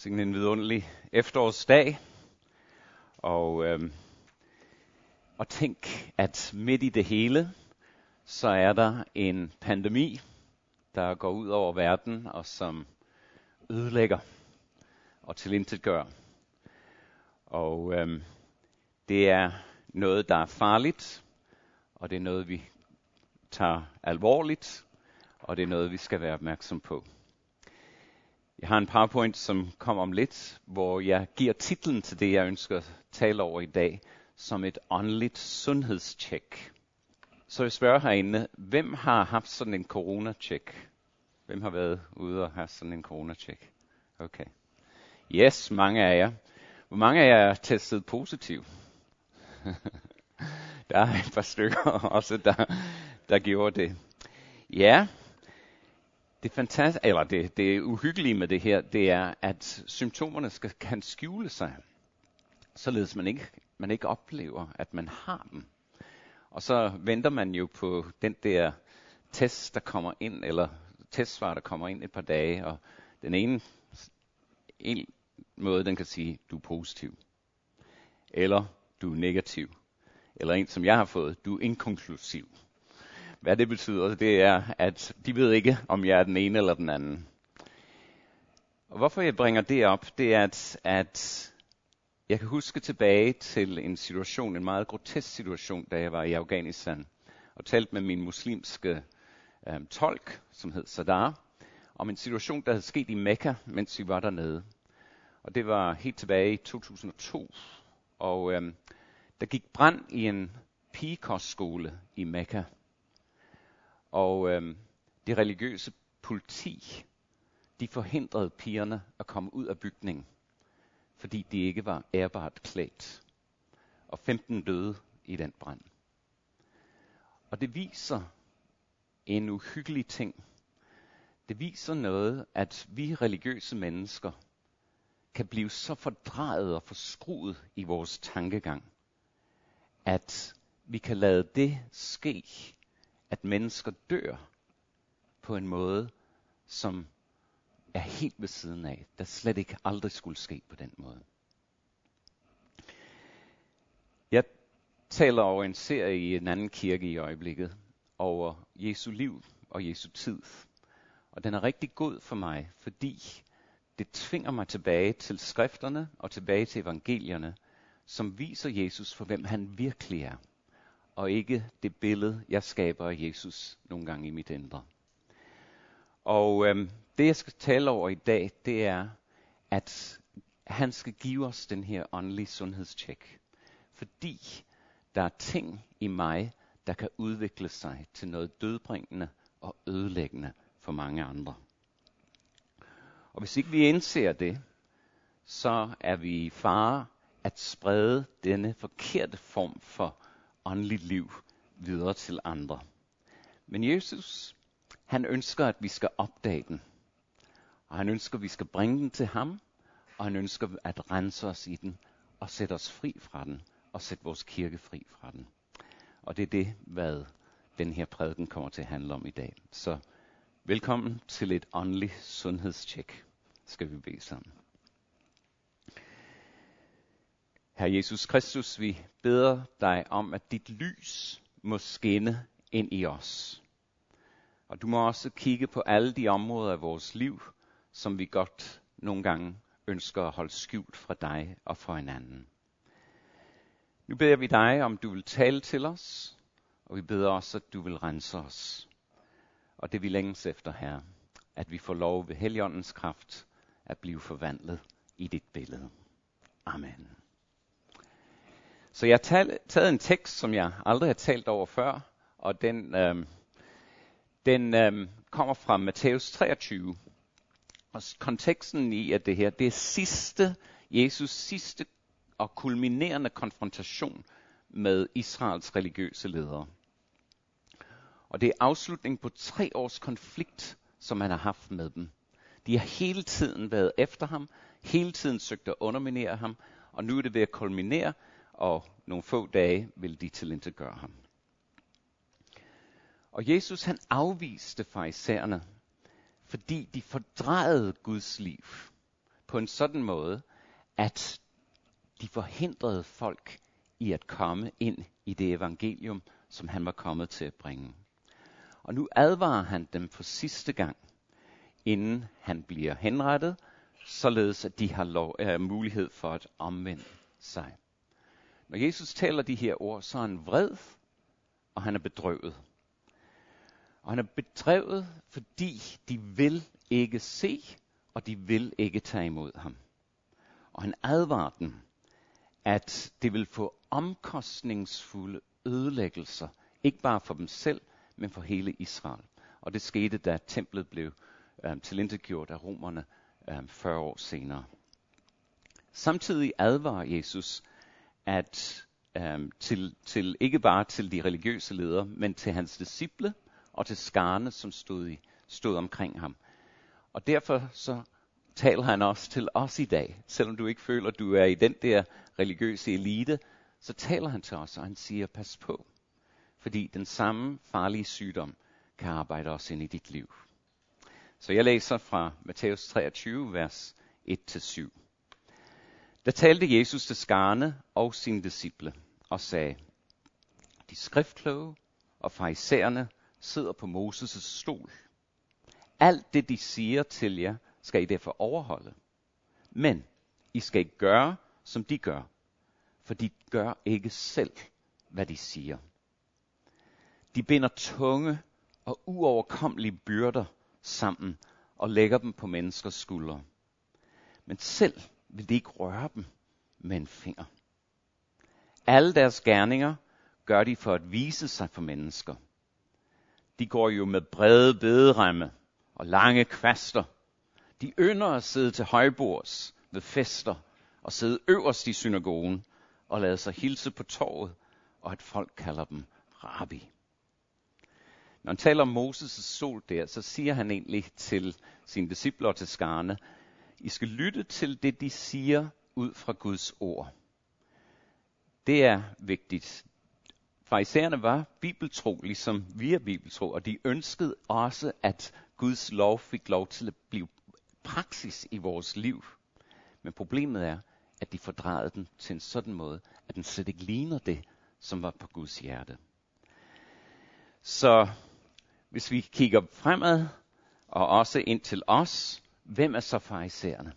Sådan en vidunderlig efterårsdag. Og, øhm, og tænk, at midt i det hele, så er der en pandemi, der går ud over verden og som ødelægger og tilintetgør. Og øhm, det er noget, der er farligt, og det er noget, vi tager alvorligt, og det er noget, vi skal være opmærksom på. Jeg har en PowerPoint, som kommer om lidt, hvor jeg giver titlen til det, jeg ønsker at tale over i dag, som et åndeligt sundhedstjek. Så jeg spørger herinde, hvem har haft sådan en corona-check? Hvem har været ude og have sådan en corona-check? Okay. Yes, mange af jer. Hvor mange af jer er testet positiv? der er et par stykker også, der, der gjorde det. Ja, det fantastiske, eller det, det uhyggelige med det her, det er, at symptomerne skal, kan skjule sig, således man ikke, man ikke oplever, at man har dem. Og så venter man jo på den der test, der kommer ind, eller testsvar, der kommer ind et par dage, og den ene en måde, den kan sige, du er positiv, eller du er negativ, eller en, som jeg har fået, du er inkonklusiv. Hvad det betyder, det er, at de ved ikke, om jeg er den ene eller den anden. Og hvorfor jeg bringer det op, det er, at, at jeg kan huske tilbage til en situation, en meget grotesk situation, da jeg var i Afghanistan, og talte med min muslimske øh, tolk, som hed Sadar, om en situation, der havde sket i Mekka, mens vi var dernede. Og det var helt tilbage i 2002. Og øh, der gik brand i en pigekostskole i Mekka. Og øh, det religiøse politi, de forhindrede pigerne at komme ud af bygningen, fordi de ikke var ærbart klædt. Og 15 døde i den brand. Og det viser en uhyggelig ting. Det viser noget, at vi religiøse mennesker kan blive så fordrejet og forskruet i vores tankegang, at vi kan lade det ske, at mennesker dør på en måde, som er helt ved siden af, der slet ikke aldrig skulle ske på den måde. Jeg taler over en serie i en anden kirke i øjeblikket, over Jesu liv og Jesu tid. Og den er rigtig god for mig, fordi det tvinger mig tilbage til skrifterne og tilbage til evangelierne, som viser Jesus for hvem han virkelig er og ikke det billede, jeg skaber af Jesus nogle gange i mit indre. Og øhm, det, jeg skal tale over i dag, det er, at han skal give os den her åndelige sundhedstjek. Fordi der er ting i mig, der kan udvikle sig til noget dødbringende og ødelæggende for mange andre. Og hvis ikke vi indser det, så er vi i fare at sprede denne forkerte form for åndeligt liv videre til andre. Men Jesus, han ønsker, at vi skal opdage den. Og han ønsker, at vi skal bringe den til ham. Og han ønsker at rense os i den og sætte os fri fra den og sætte vores kirke fri fra den. Og det er det, hvad den her prædiken kommer til at handle om i dag. Så velkommen til et åndeligt sundhedstjek, skal vi bede sammen. Herre Jesus Kristus, vi beder dig om, at dit lys må skinne ind i os. Og du må også kigge på alle de områder af vores liv, som vi godt nogle gange ønsker at holde skjult fra dig og fra hinanden. Nu beder vi dig, om du vil tale til os, og vi beder også, at du vil rense os. Og det vi længes efter, her, at vi får lov ved Helligåndens kraft at blive forvandlet i dit billede. Amen. Så jeg har taget en tekst, som jeg aldrig har talt over før, og den, øh, den øh, kommer fra Matthæus 23. Og konteksten i at det her, det er sidste, Jesus sidste og kulminerende konfrontation med Israels religiøse ledere. Og det er afslutning på tre års konflikt, som han har haft med dem. De har hele tiden været efter ham, hele tiden søgt at underminere ham, og nu er det ved at kulminere, og nogle få dage ville de tilintetgøre ham. Og Jesus han afviste farisæerne, fordi de fordrejede Guds liv. på en sådan måde, at de forhindrede folk i at komme ind i det evangelium, som han var kommet til at bringe. Og nu advarer han dem for sidste gang, inden han bliver henrettet, således at de har lov, øh, mulighed for at omvende sig. Når Jesus taler de her ord, så er han vred, og han er bedrøvet. Og han er bedrevet, fordi de vil ikke se, og de vil ikke tage imod ham. Og han advarer dem, at det vil få omkostningsfulde ødelæggelser, ikke bare for dem selv, men for hele Israel. Og det skete, da templet blev øh, tilintetgjort af romerne øh, 40 år senere. Samtidig advarer Jesus at øhm, til, til ikke bare til de religiøse ledere, men til hans disciple og til skarne, som stod, i, stod omkring ham. Og derfor så taler han også til os i dag. Selvom du ikke føler, at du er i den der religiøse elite, så taler han til os, og han siger, pas på. Fordi den samme farlige sygdom kan arbejde også ind i dit liv. Så jeg læser fra Matthæus 23, vers 1-7. Der talte Jesus til skarne og sine disciple og sagde, De skriftkloge og farisæerne sidder på Moses' stol. Alt det, de siger til jer, skal I derfor overholde. Men I skal ikke gøre, som de gør, for de gør ikke selv, hvad de siger. De binder tunge og uoverkommelige byrder sammen og lægger dem på menneskers skuldre. Men selv vil de ikke røre dem med en finger. Alle deres gerninger gør de for at vise sig for mennesker. De går jo med brede bederemme og lange kvaster. De ynder at sidde til højbords ved fester og sidde øverst i synagogen og lade sig hilse på torvet, og at folk kalder dem rabbi. Når han taler om Moses' sol der, så siger han egentlig til sine disciple og til skarne, i skal lytte til det, de siger ud fra Guds ord. Det er vigtigt. Farisæerne var bibeltro, ligesom vi er bibeltro, og de ønskede også, at Guds lov fik lov til at blive praksis i vores liv. Men problemet er, at de fordrejede den til en sådan måde, at den slet ikke ligner det, som var på Guds hjerte. Så hvis vi kigger fremad, og også ind til os, hvem er så farisæerne?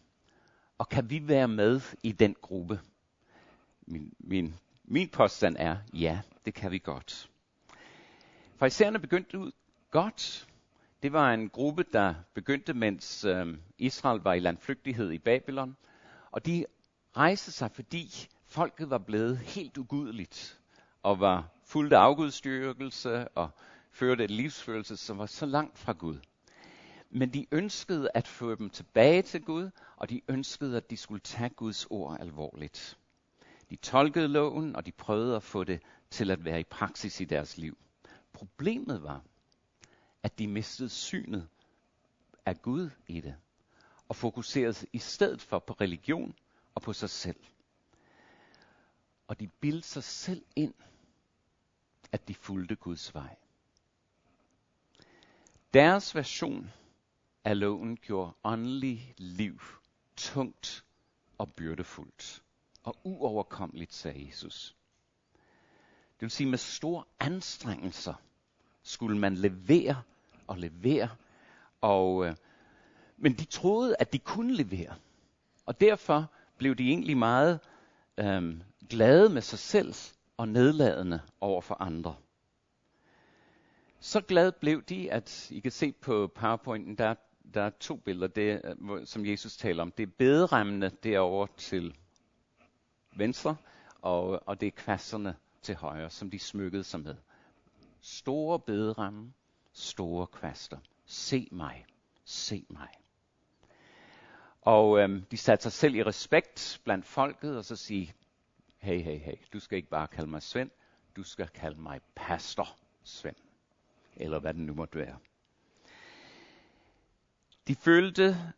Og kan vi være med i den gruppe? Min, min, min påstand er, ja, det kan vi godt. Farisæerne begyndte ud godt. Det var en gruppe, der begyndte, mens øh, Israel var i landflygtighed i Babylon. Og de rejste sig, fordi folket var blevet helt ugudeligt og var fuldt af afgudstyrkelse og førte et livsførelse, som var så langt fra Gud. Men de ønskede at føre dem tilbage til Gud, og de ønskede, at de skulle tage Guds ord alvorligt. De tolkede loven, og de prøvede at få det til at være i praksis i deres liv. Problemet var, at de mistede synet af Gud i det, og fokuserede i stedet for på religion og på sig selv. Og de bildte sig selv ind, at de fulgte Guds vej. Deres version af loven gjorde åndelig liv tungt og byrdefuldt og uoverkommeligt, sagde Jesus. Det vil sige, med store anstrengelser skulle man levere og levere. Og, øh, men de troede, at de kunne levere. Og derfor blev de egentlig meget øh, glade med sig selv og nedladende over for andre. Så glad blev de, at I kan se på PowerPointen, der, der er to billeder, det, øh, som Jesus taler om. Det er bederemmene derovre til venstre, og, og det er kvasterne til højre, som de smykkede sig med. Store bederemme, store kvaster. Se mig, se mig. Og øhm, de satte sig selv i respekt blandt folket, og så sige, hey, hey, hey, du skal ikke bare kalde mig Svend, du skal kalde mig Pastor Svend eller hvad det nu måtte være. De følte,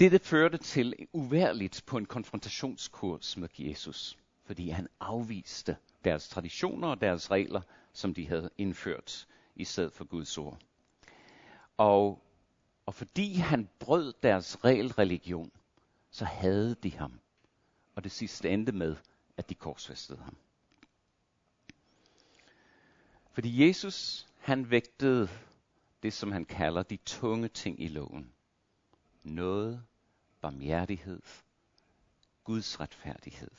dette førte til uværligt på en konfrontationskurs med Jesus, fordi han afviste deres traditioner og deres regler, som de havde indført i stedet for Guds ord. Og, Og fordi han brød deres regelreligion, så havde de ham. Og det sidste endte med, at de korsfæstede ham. Fordi Jesus, han vægtede det, som han kalder de tunge ting i loven. Noget, barmhjertighed, Guds retfærdighed,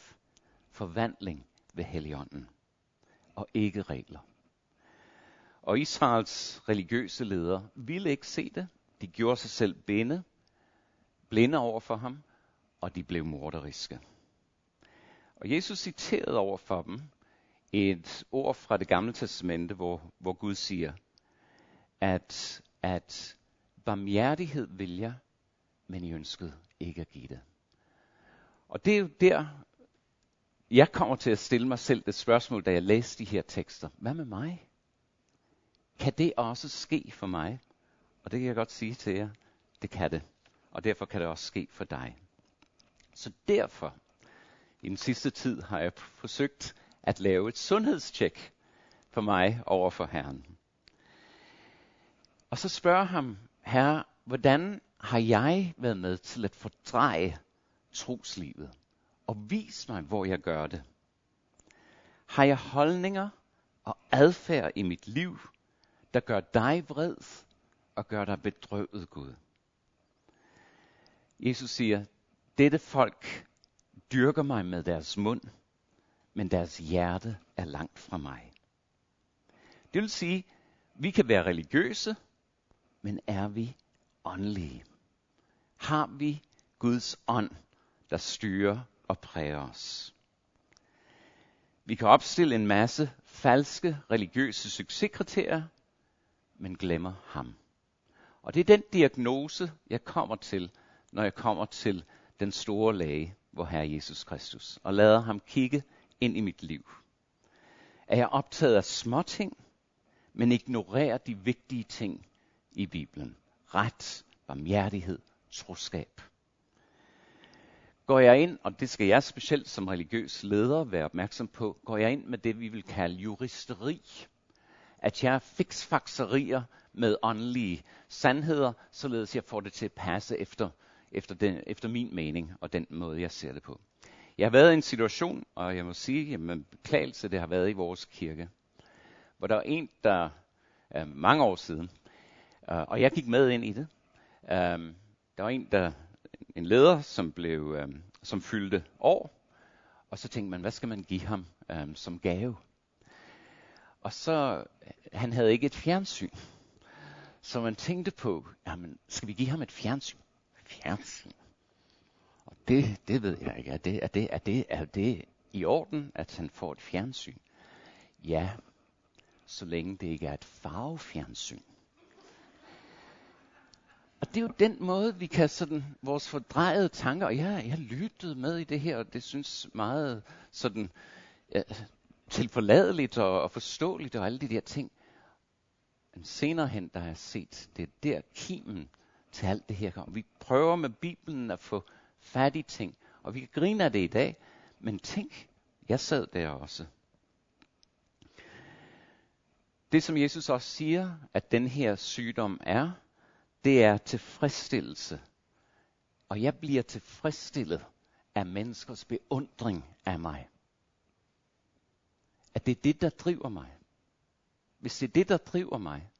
forvandling ved Helligånden og ikke regler. Og Israels religiøse ledere ville ikke se det. De gjorde sig selv binde, blinde over for ham, og de blev morderiske. Og Jesus citerede over for dem et ord fra det gamle testamente, hvor, hvor Gud siger, at, at barmhjertighed vil jeg, men I ønskede ikke at give det. Og det er jo der, jeg kommer til at stille mig selv det spørgsmål, da jeg læste de her tekster. Hvad med mig? Kan det også ske for mig? Og det kan jeg godt sige til jer, det kan det. Og derfor kan det også ske for dig. Så derfor, i den sidste tid, har jeg forsøgt at lave et sundhedstjek for mig over for Herren. Og så spørger ham, Herre, hvordan har jeg været med til at fordreje troslivet? Og vis mig, hvor jeg gør det. Har jeg holdninger og adfærd i mit liv, der gør dig vred og gør dig bedrøvet, Gud? Jesus siger, dette folk dyrker mig med deres mund, men deres hjerte er langt fra mig. Det vil sige, vi kan være religiøse, men er vi åndelige? Har vi Guds ånd, der styrer og præger os? Vi kan opstille en masse falske religiøse succeskriterier, men glemmer ham. Og det er den diagnose, jeg kommer til, når jeg kommer til den store læge, hvor Herre Jesus Kristus, og lader ham kigge ind i mit liv. Er jeg optaget af småting, men ignorerer de vigtige ting i Bibelen? Ret, barmhjertighed, troskab. Går jeg ind, og det skal jeg specielt som religiøs leder være opmærksom på, går jeg ind med det, vi vil kalde juristeri. At jeg fiksfakserier med åndelige sandheder, således jeg får det til at passe efter, efter, den, efter min mening og den måde, jeg ser det på. Jeg har været i en situation, og jeg må sige, at med beklagelse, det har været i vores kirke, hvor der var en, der øh, mange år siden, øh, og jeg gik med ind i det. Um, der var en, der, en leder, som blev, um, som fyldte år, og så tænkte man, hvad skal man give ham um, som gave? Og så, øh, han havde ikke et fjernsyn. Så man tænkte på, jamen, skal vi give ham et fjernsyn? Fjernsyn? Og det, det ved jeg ikke. Er det, er, det, er, det, er det i orden, at han får et fjernsyn? Ja, så længe det ikke er et farvefjernsyn. Og det er jo den måde, vi kan sådan, vores fordrejede tanker, og jeg, jeg lyttede med i det her, og det synes meget sådan ja, tilforladeligt og, og forståeligt og alle de der ting. Men senere hen, der har jeg set, det er der kimen til alt det her kommer. Vi prøver med Bibelen at få fat i ting, og vi griner af det i dag, men tænk, jeg sad der også. Det som Jesus også siger, at den her sygdom er, det er tilfredsstillelse. Og jeg bliver tilfredsstillet af menneskers beundring af mig. At det er det, der driver mig. Hvis det er det, der driver mig,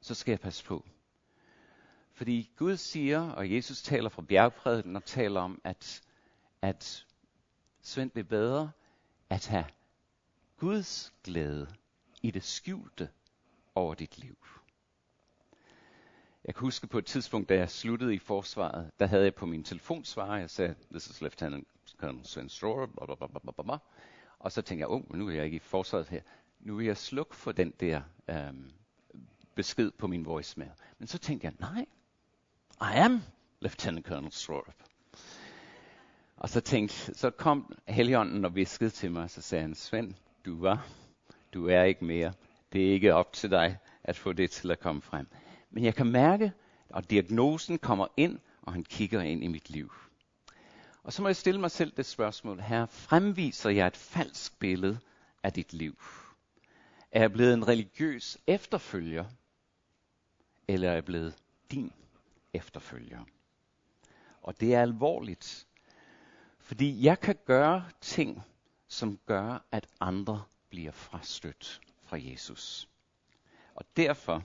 så skal jeg passe på. Fordi Gud siger, og Jesus taler fra bjergprædiken og taler om, at, at Svend det er bedre at have Guds glæde i det skjulte over dit liv. Jeg kan huske på et tidspunkt, da jeg sluttede i forsvaret, der havde jeg på min telefonsvarer, jeg sagde, this is Lieutenant Colonel Sven Stroher, bla, bla, bla, bla, bla. og så tænkte jeg, oh, nu er jeg ikke i forsvaret her, nu vil jeg slukke for den der øhm, besked på min voicemail. Men så tænkte jeg, nej, i am Lieutenant Colonel Strorup. Og så tænkte, så kom Helligånden og viskede til mig, så sagde han, Svend, du var, du er ikke mere. Det er ikke op til dig at få det til at komme frem. Men jeg kan mærke, at diagnosen kommer ind, og han kigger ind i mit liv. Og så må jeg stille mig selv det spørgsmål, her fremviser jeg et falsk billede af dit liv? Er jeg blevet en religiøs efterfølger, eller er jeg blevet din efterfølger? Og det er alvorligt, fordi jeg kan gøre ting, som gør, at andre bliver frastødt fra Jesus. Og derfor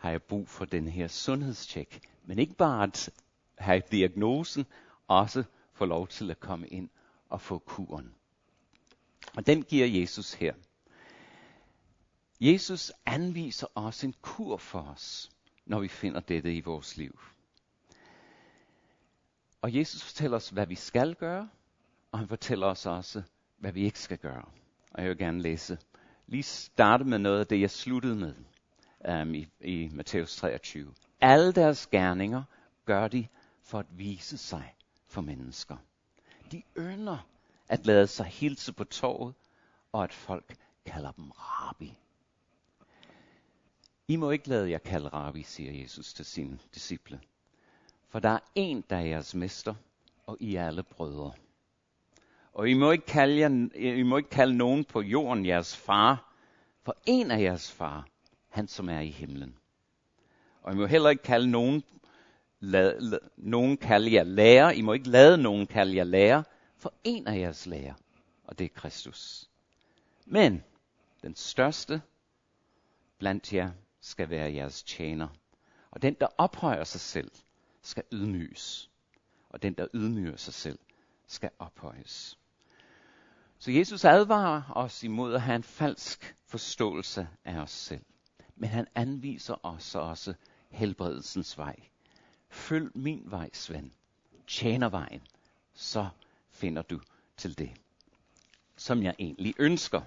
har jeg brug for den her sundhedstjek. Men ikke bare at have diagnosen, også få lov til at komme ind og få kuren. Og den giver Jesus her. Jesus anviser også en kur for os, når vi finder dette i vores liv. Og Jesus fortæller os, hvad vi skal gøre, og han fortæller os også, hvad vi ikke skal gøre. Og jeg vil gerne læse, lige starte med noget af det, jeg sluttede med um, i, i Matthæus 23. Alle deres gerninger gør de for at vise sig for mennesker. De ønsker at lade sig hilse på torvet, og at folk kalder dem rabbi. I må ikke lade jer kalde rabbi, siger Jesus til sine disciple. For der er en, der er jeres mester, og I er alle brødre. Og I må, ikke kalde jer, I må ikke kalde nogen på jorden jeres far, for en af jeres far, han som er i himlen. Og I må heller ikke kalde nogen, lad, lad, nogen kalde jer lærer. I må ikke lade nogen kalde jer lærer, for en af jeres lærer, og det er Kristus. Men den største blandt jer skal være jeres tjener. Og den, der ophøjer sig selv, skal ydmyges. Og den, der ydmyger sig selv, skal ophøjes. Så Jesus advarer os imod at have en falsk forståelse af os selv. Men han anviser os også helbredelsens vej. Følg min vej, Svend. Tjener vejen. Så finder du til det, som jeg egentlig ønsker.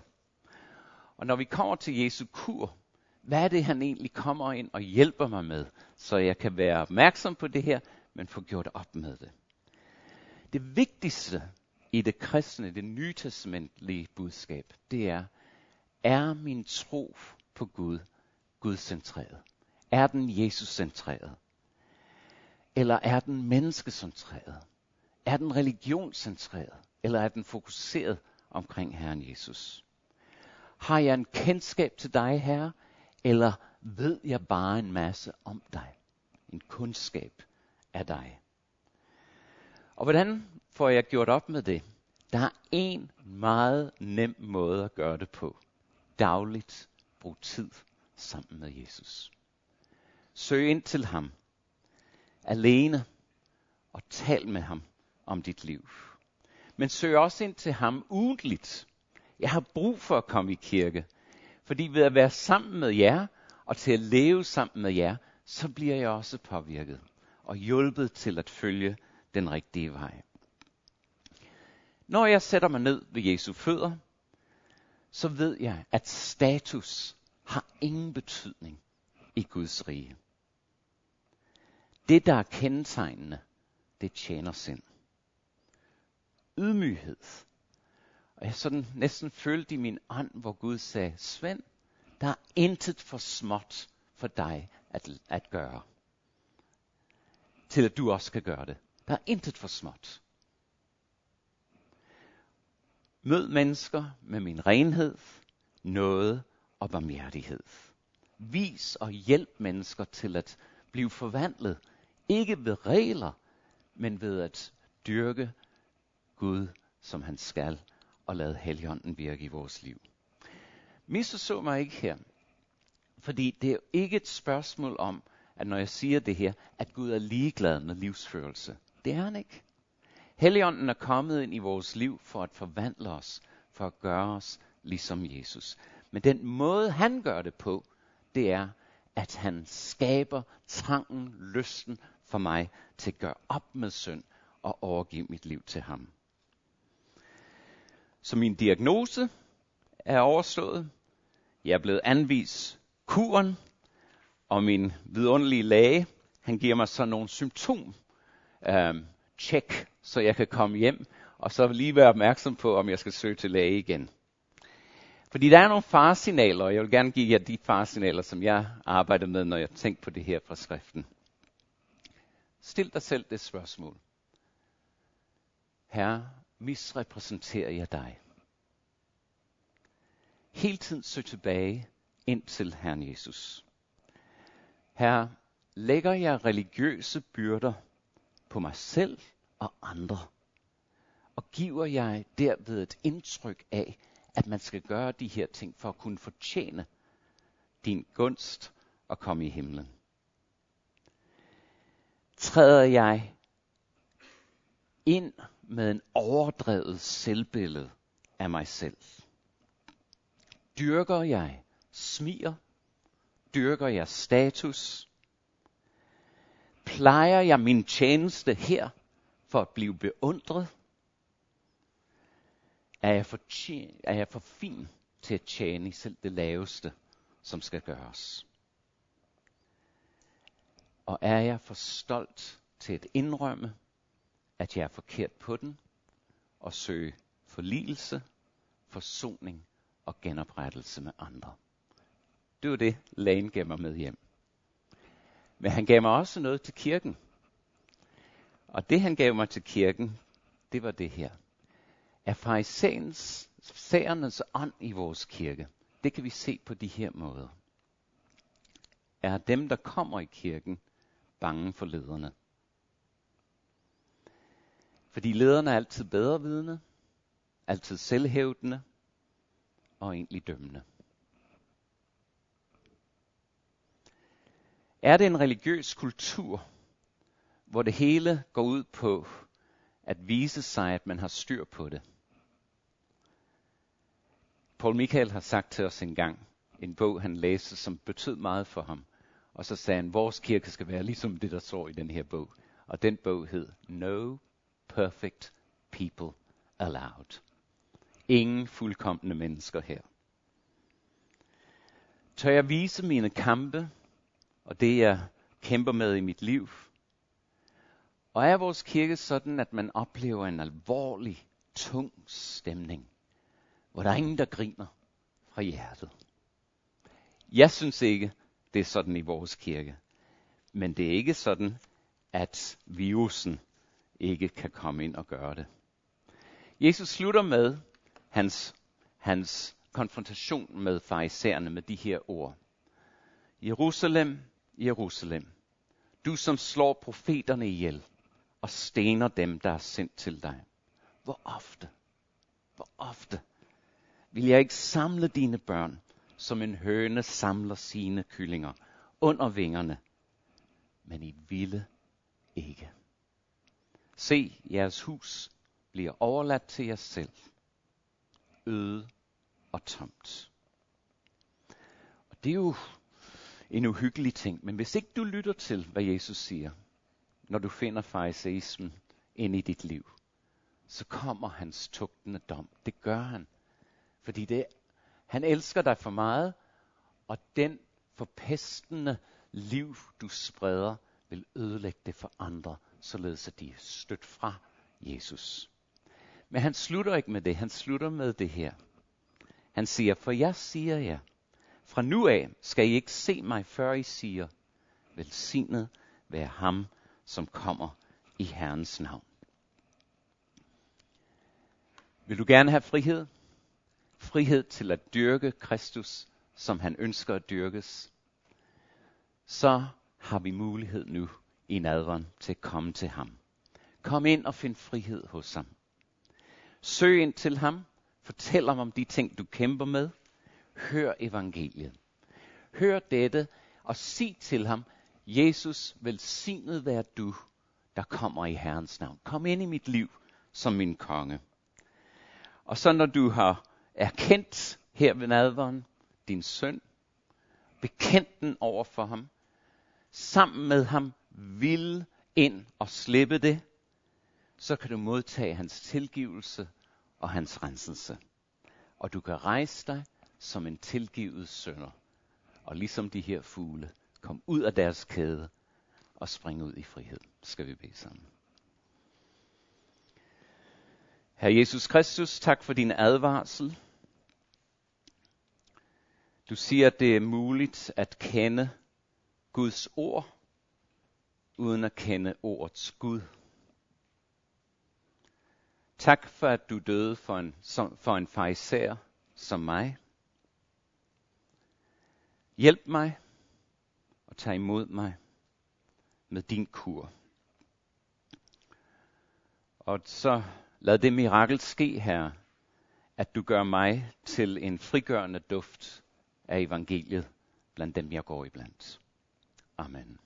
Og når vi kommer til Jesu kur, hvad er det, han egentlig kommer ind og hjælper mig med, så jeg kan være opmærksom på det her, men få gjort op med det. Det vigtigste i det kristne, det nye testamentlige budskab, det er, er min tro på Gud Gudcentreret? Er den Jesuscentreret? Eller er den menneskecentreret? Er den religionscentreret? Eller er den fokuseret omkring Herren Jesus? Har jeg en kendskab til dig, Herre? Eller ved jeg bare en masse om dig? En kundskab af dig. Og hvordan får jeg gjort op med det? Der er en meget nem måde at gøre det på. Dagligt brug tid sammen med Jesus. Søg ind til ham. Alene. Og tal med ham om dit liv. Men søg også ind til ham ugentligt. Jeg har brug for at komme i kirke. Fordi ved at være sammen med jer, og til at leve sammen med jer, så bliver jeg også påvirket og hjulpet til at følge den rigtige vej. Når jeg sætter mig ned ved Jesu fødder, så ved jeg, at status har ingen betydning i Guds rige. Det, der er kendetegnende, det tjener sind. Ydmyghed. Og jeg sådan næsten følte i min ånd, hvor Gud sagde, Svend, der er intet for småt for dig at, at gøre. Til at du også kan gøre det. Der er intet for småt. Mød mennesker med min renhed, noget og barmhjertighed. Vis og hjælp mennesker til at blive forvandlet. Ikke ved regler, men ved at dyrke Gud, som han skal, og lade Helligånden virke i vores liv. Misforstå mig ikke her. Fordi det er ikke et spørgsmål om, at når jeg siger det her, at Gud er ligeglad med livsførelse. Det er han ikke. Helligånden er kommet ind i vores liv for at forvandle os, for at gøre os ligesom Jesus. Men den måde, han gør det på, det er, at han skaber trangen, lysten for mig til at gøre op med synd og overgive mit liv til ham. Så min diagnose er overstået. Jeg er blevet anvist kuren, og min vidunderlige læge, han giver mig så nogle symptom øh, check, så jeg kan komme hjem, og så lige være opmærksom på, om jeg skal søge til læge igen. Fordi der er nogle faresignaler, og jeg vil gerne give jer de faresignaler, som jeg arbejder med, når jeg tænker på det her fra skriften. Stil dig selv det spørgsmål. Herre, misrepræsenterer jeg dig? Hele tiden søg tilbage ind til Herren Jesus. Herre, lægger jeg religiøse byrder på mig selv og andre. Og giver jeg derved et indtryk af, at man skal gøre de her ting for at kunne fortjene din gunst og komme i himlen. Træder jeg ind med en overdrevet selvbillede af mig selv? Dyrker jeg smiger? Dyrker jeg status? Plejer jeg min tjeneste her for at blive beundret? Er jeg for, er jeg for fin til at tjene selv det laveste, som skal gøres? Og er jeg for stolt til at indrømme, at jeg er forkert på den, og søge forligelse, forsoning og genoprettelse med andre? Det var det, lægen gav mig med hjem. Men han gav mig også noget til kirken. Og det han gav mig til kirken, det var det her. Er farisæernes ånd i vores kirke. Det kan vi se på de her måder. Er dem, der kommer i kirken, bange for lederne? Fordi lederne er altid bedre vidne, altid selvhævdende og egentlig dømmende. Er det en religiøs kultur, hvor det hele går ud på at vise sig, at man har styr på det? Paul Michael har sagt til os en gang, en bog han læste, som betød meget for ham. Og så sagde han, vores kirke skal være ligesom det, der står i den her bog. Og den bog hed No Perfect People Allowed. Ingen fuldkommende mennesker her. Tør jeg vise mine kampe og det jeg kæmper med i mit liv? Og er vores kirke sådan, at man oplever en alvorlig, tung stemning, hvor der er ingen, der griner fra hjertet? Jeg synes ikke, det er sådan i vores kirke. Men det er ikke sådan, at virusen ikke kan komme ind og gøre det. Jesus slutter med hans, hans konfrontation med farisæerne med de her ord. Jerusalem, Jerusalem, du som slår profeterne ihjel og stener dem, der er sendt til dig. Hvor ofte, hvor ofte vil jeg ikke samle dine børn, som en høne samler sine kyllinger under vingerne, men I ville ikke. Se, jeres hus bliver overladt til jer selv, øde og tomt. Og det er jo en uhyggelig ting. Men hvis ikke du lytter til, hvad Jesus siger, når du finder fariseismen ind i dit liv, så kommer hans tugtende dom. Det gør han. Fordi det, han elsker dig for meget, og den forpestende liv, du spreder, vil ødelægge det for andre, således at de er stødt fra Jesus. Men han slutter ikke med det. Han slutter med det her. Han siger, for jeg siger jer, fra nu af skal I ikke se mig, før I siger, velsignet være ham, som kommer i Herrens navn. Vil du gerne have frihed? Frihed til at dyrke Kristus, som han ønsker at dyrkes. Så har vi mulighed nu i nadveren til at komme til ham. Kom ind og find frihed hos ham. Søg ind til ham. Fortæl ham om de ting, du kæmper med. Hør evangeliet. Hør dette og sig til ham, Jesus, velsignet vær du, der kommer i Herrens navn. Kom ind i mit liv som min konge. Og så når du har erkendt her ved nadveren din søn, bekendt den over for ham, sammen med ham vil ind og slippe det, så kan du modtage hans tilgivelse og hans renselse. Og du kan rejse dig som en tilgivet sønder. Og ligesom de her fugle, kom ud af deres kæde og springe ud i frihed. Skal vi bede sammen. Herre Jesus Kristus, tak for din advarsel. Du siger, at det er muligt at kende Guds ord, uden at kende ordets Gud. Tak for, at du døde for en, for en fariser som mig. Hjælp mig og tag imod mig med din kur. Og så lad det mirakel ske, her, at du gør mig til en frigørende duft af evangeliet blandt dem, jeg går iblandt. Amen.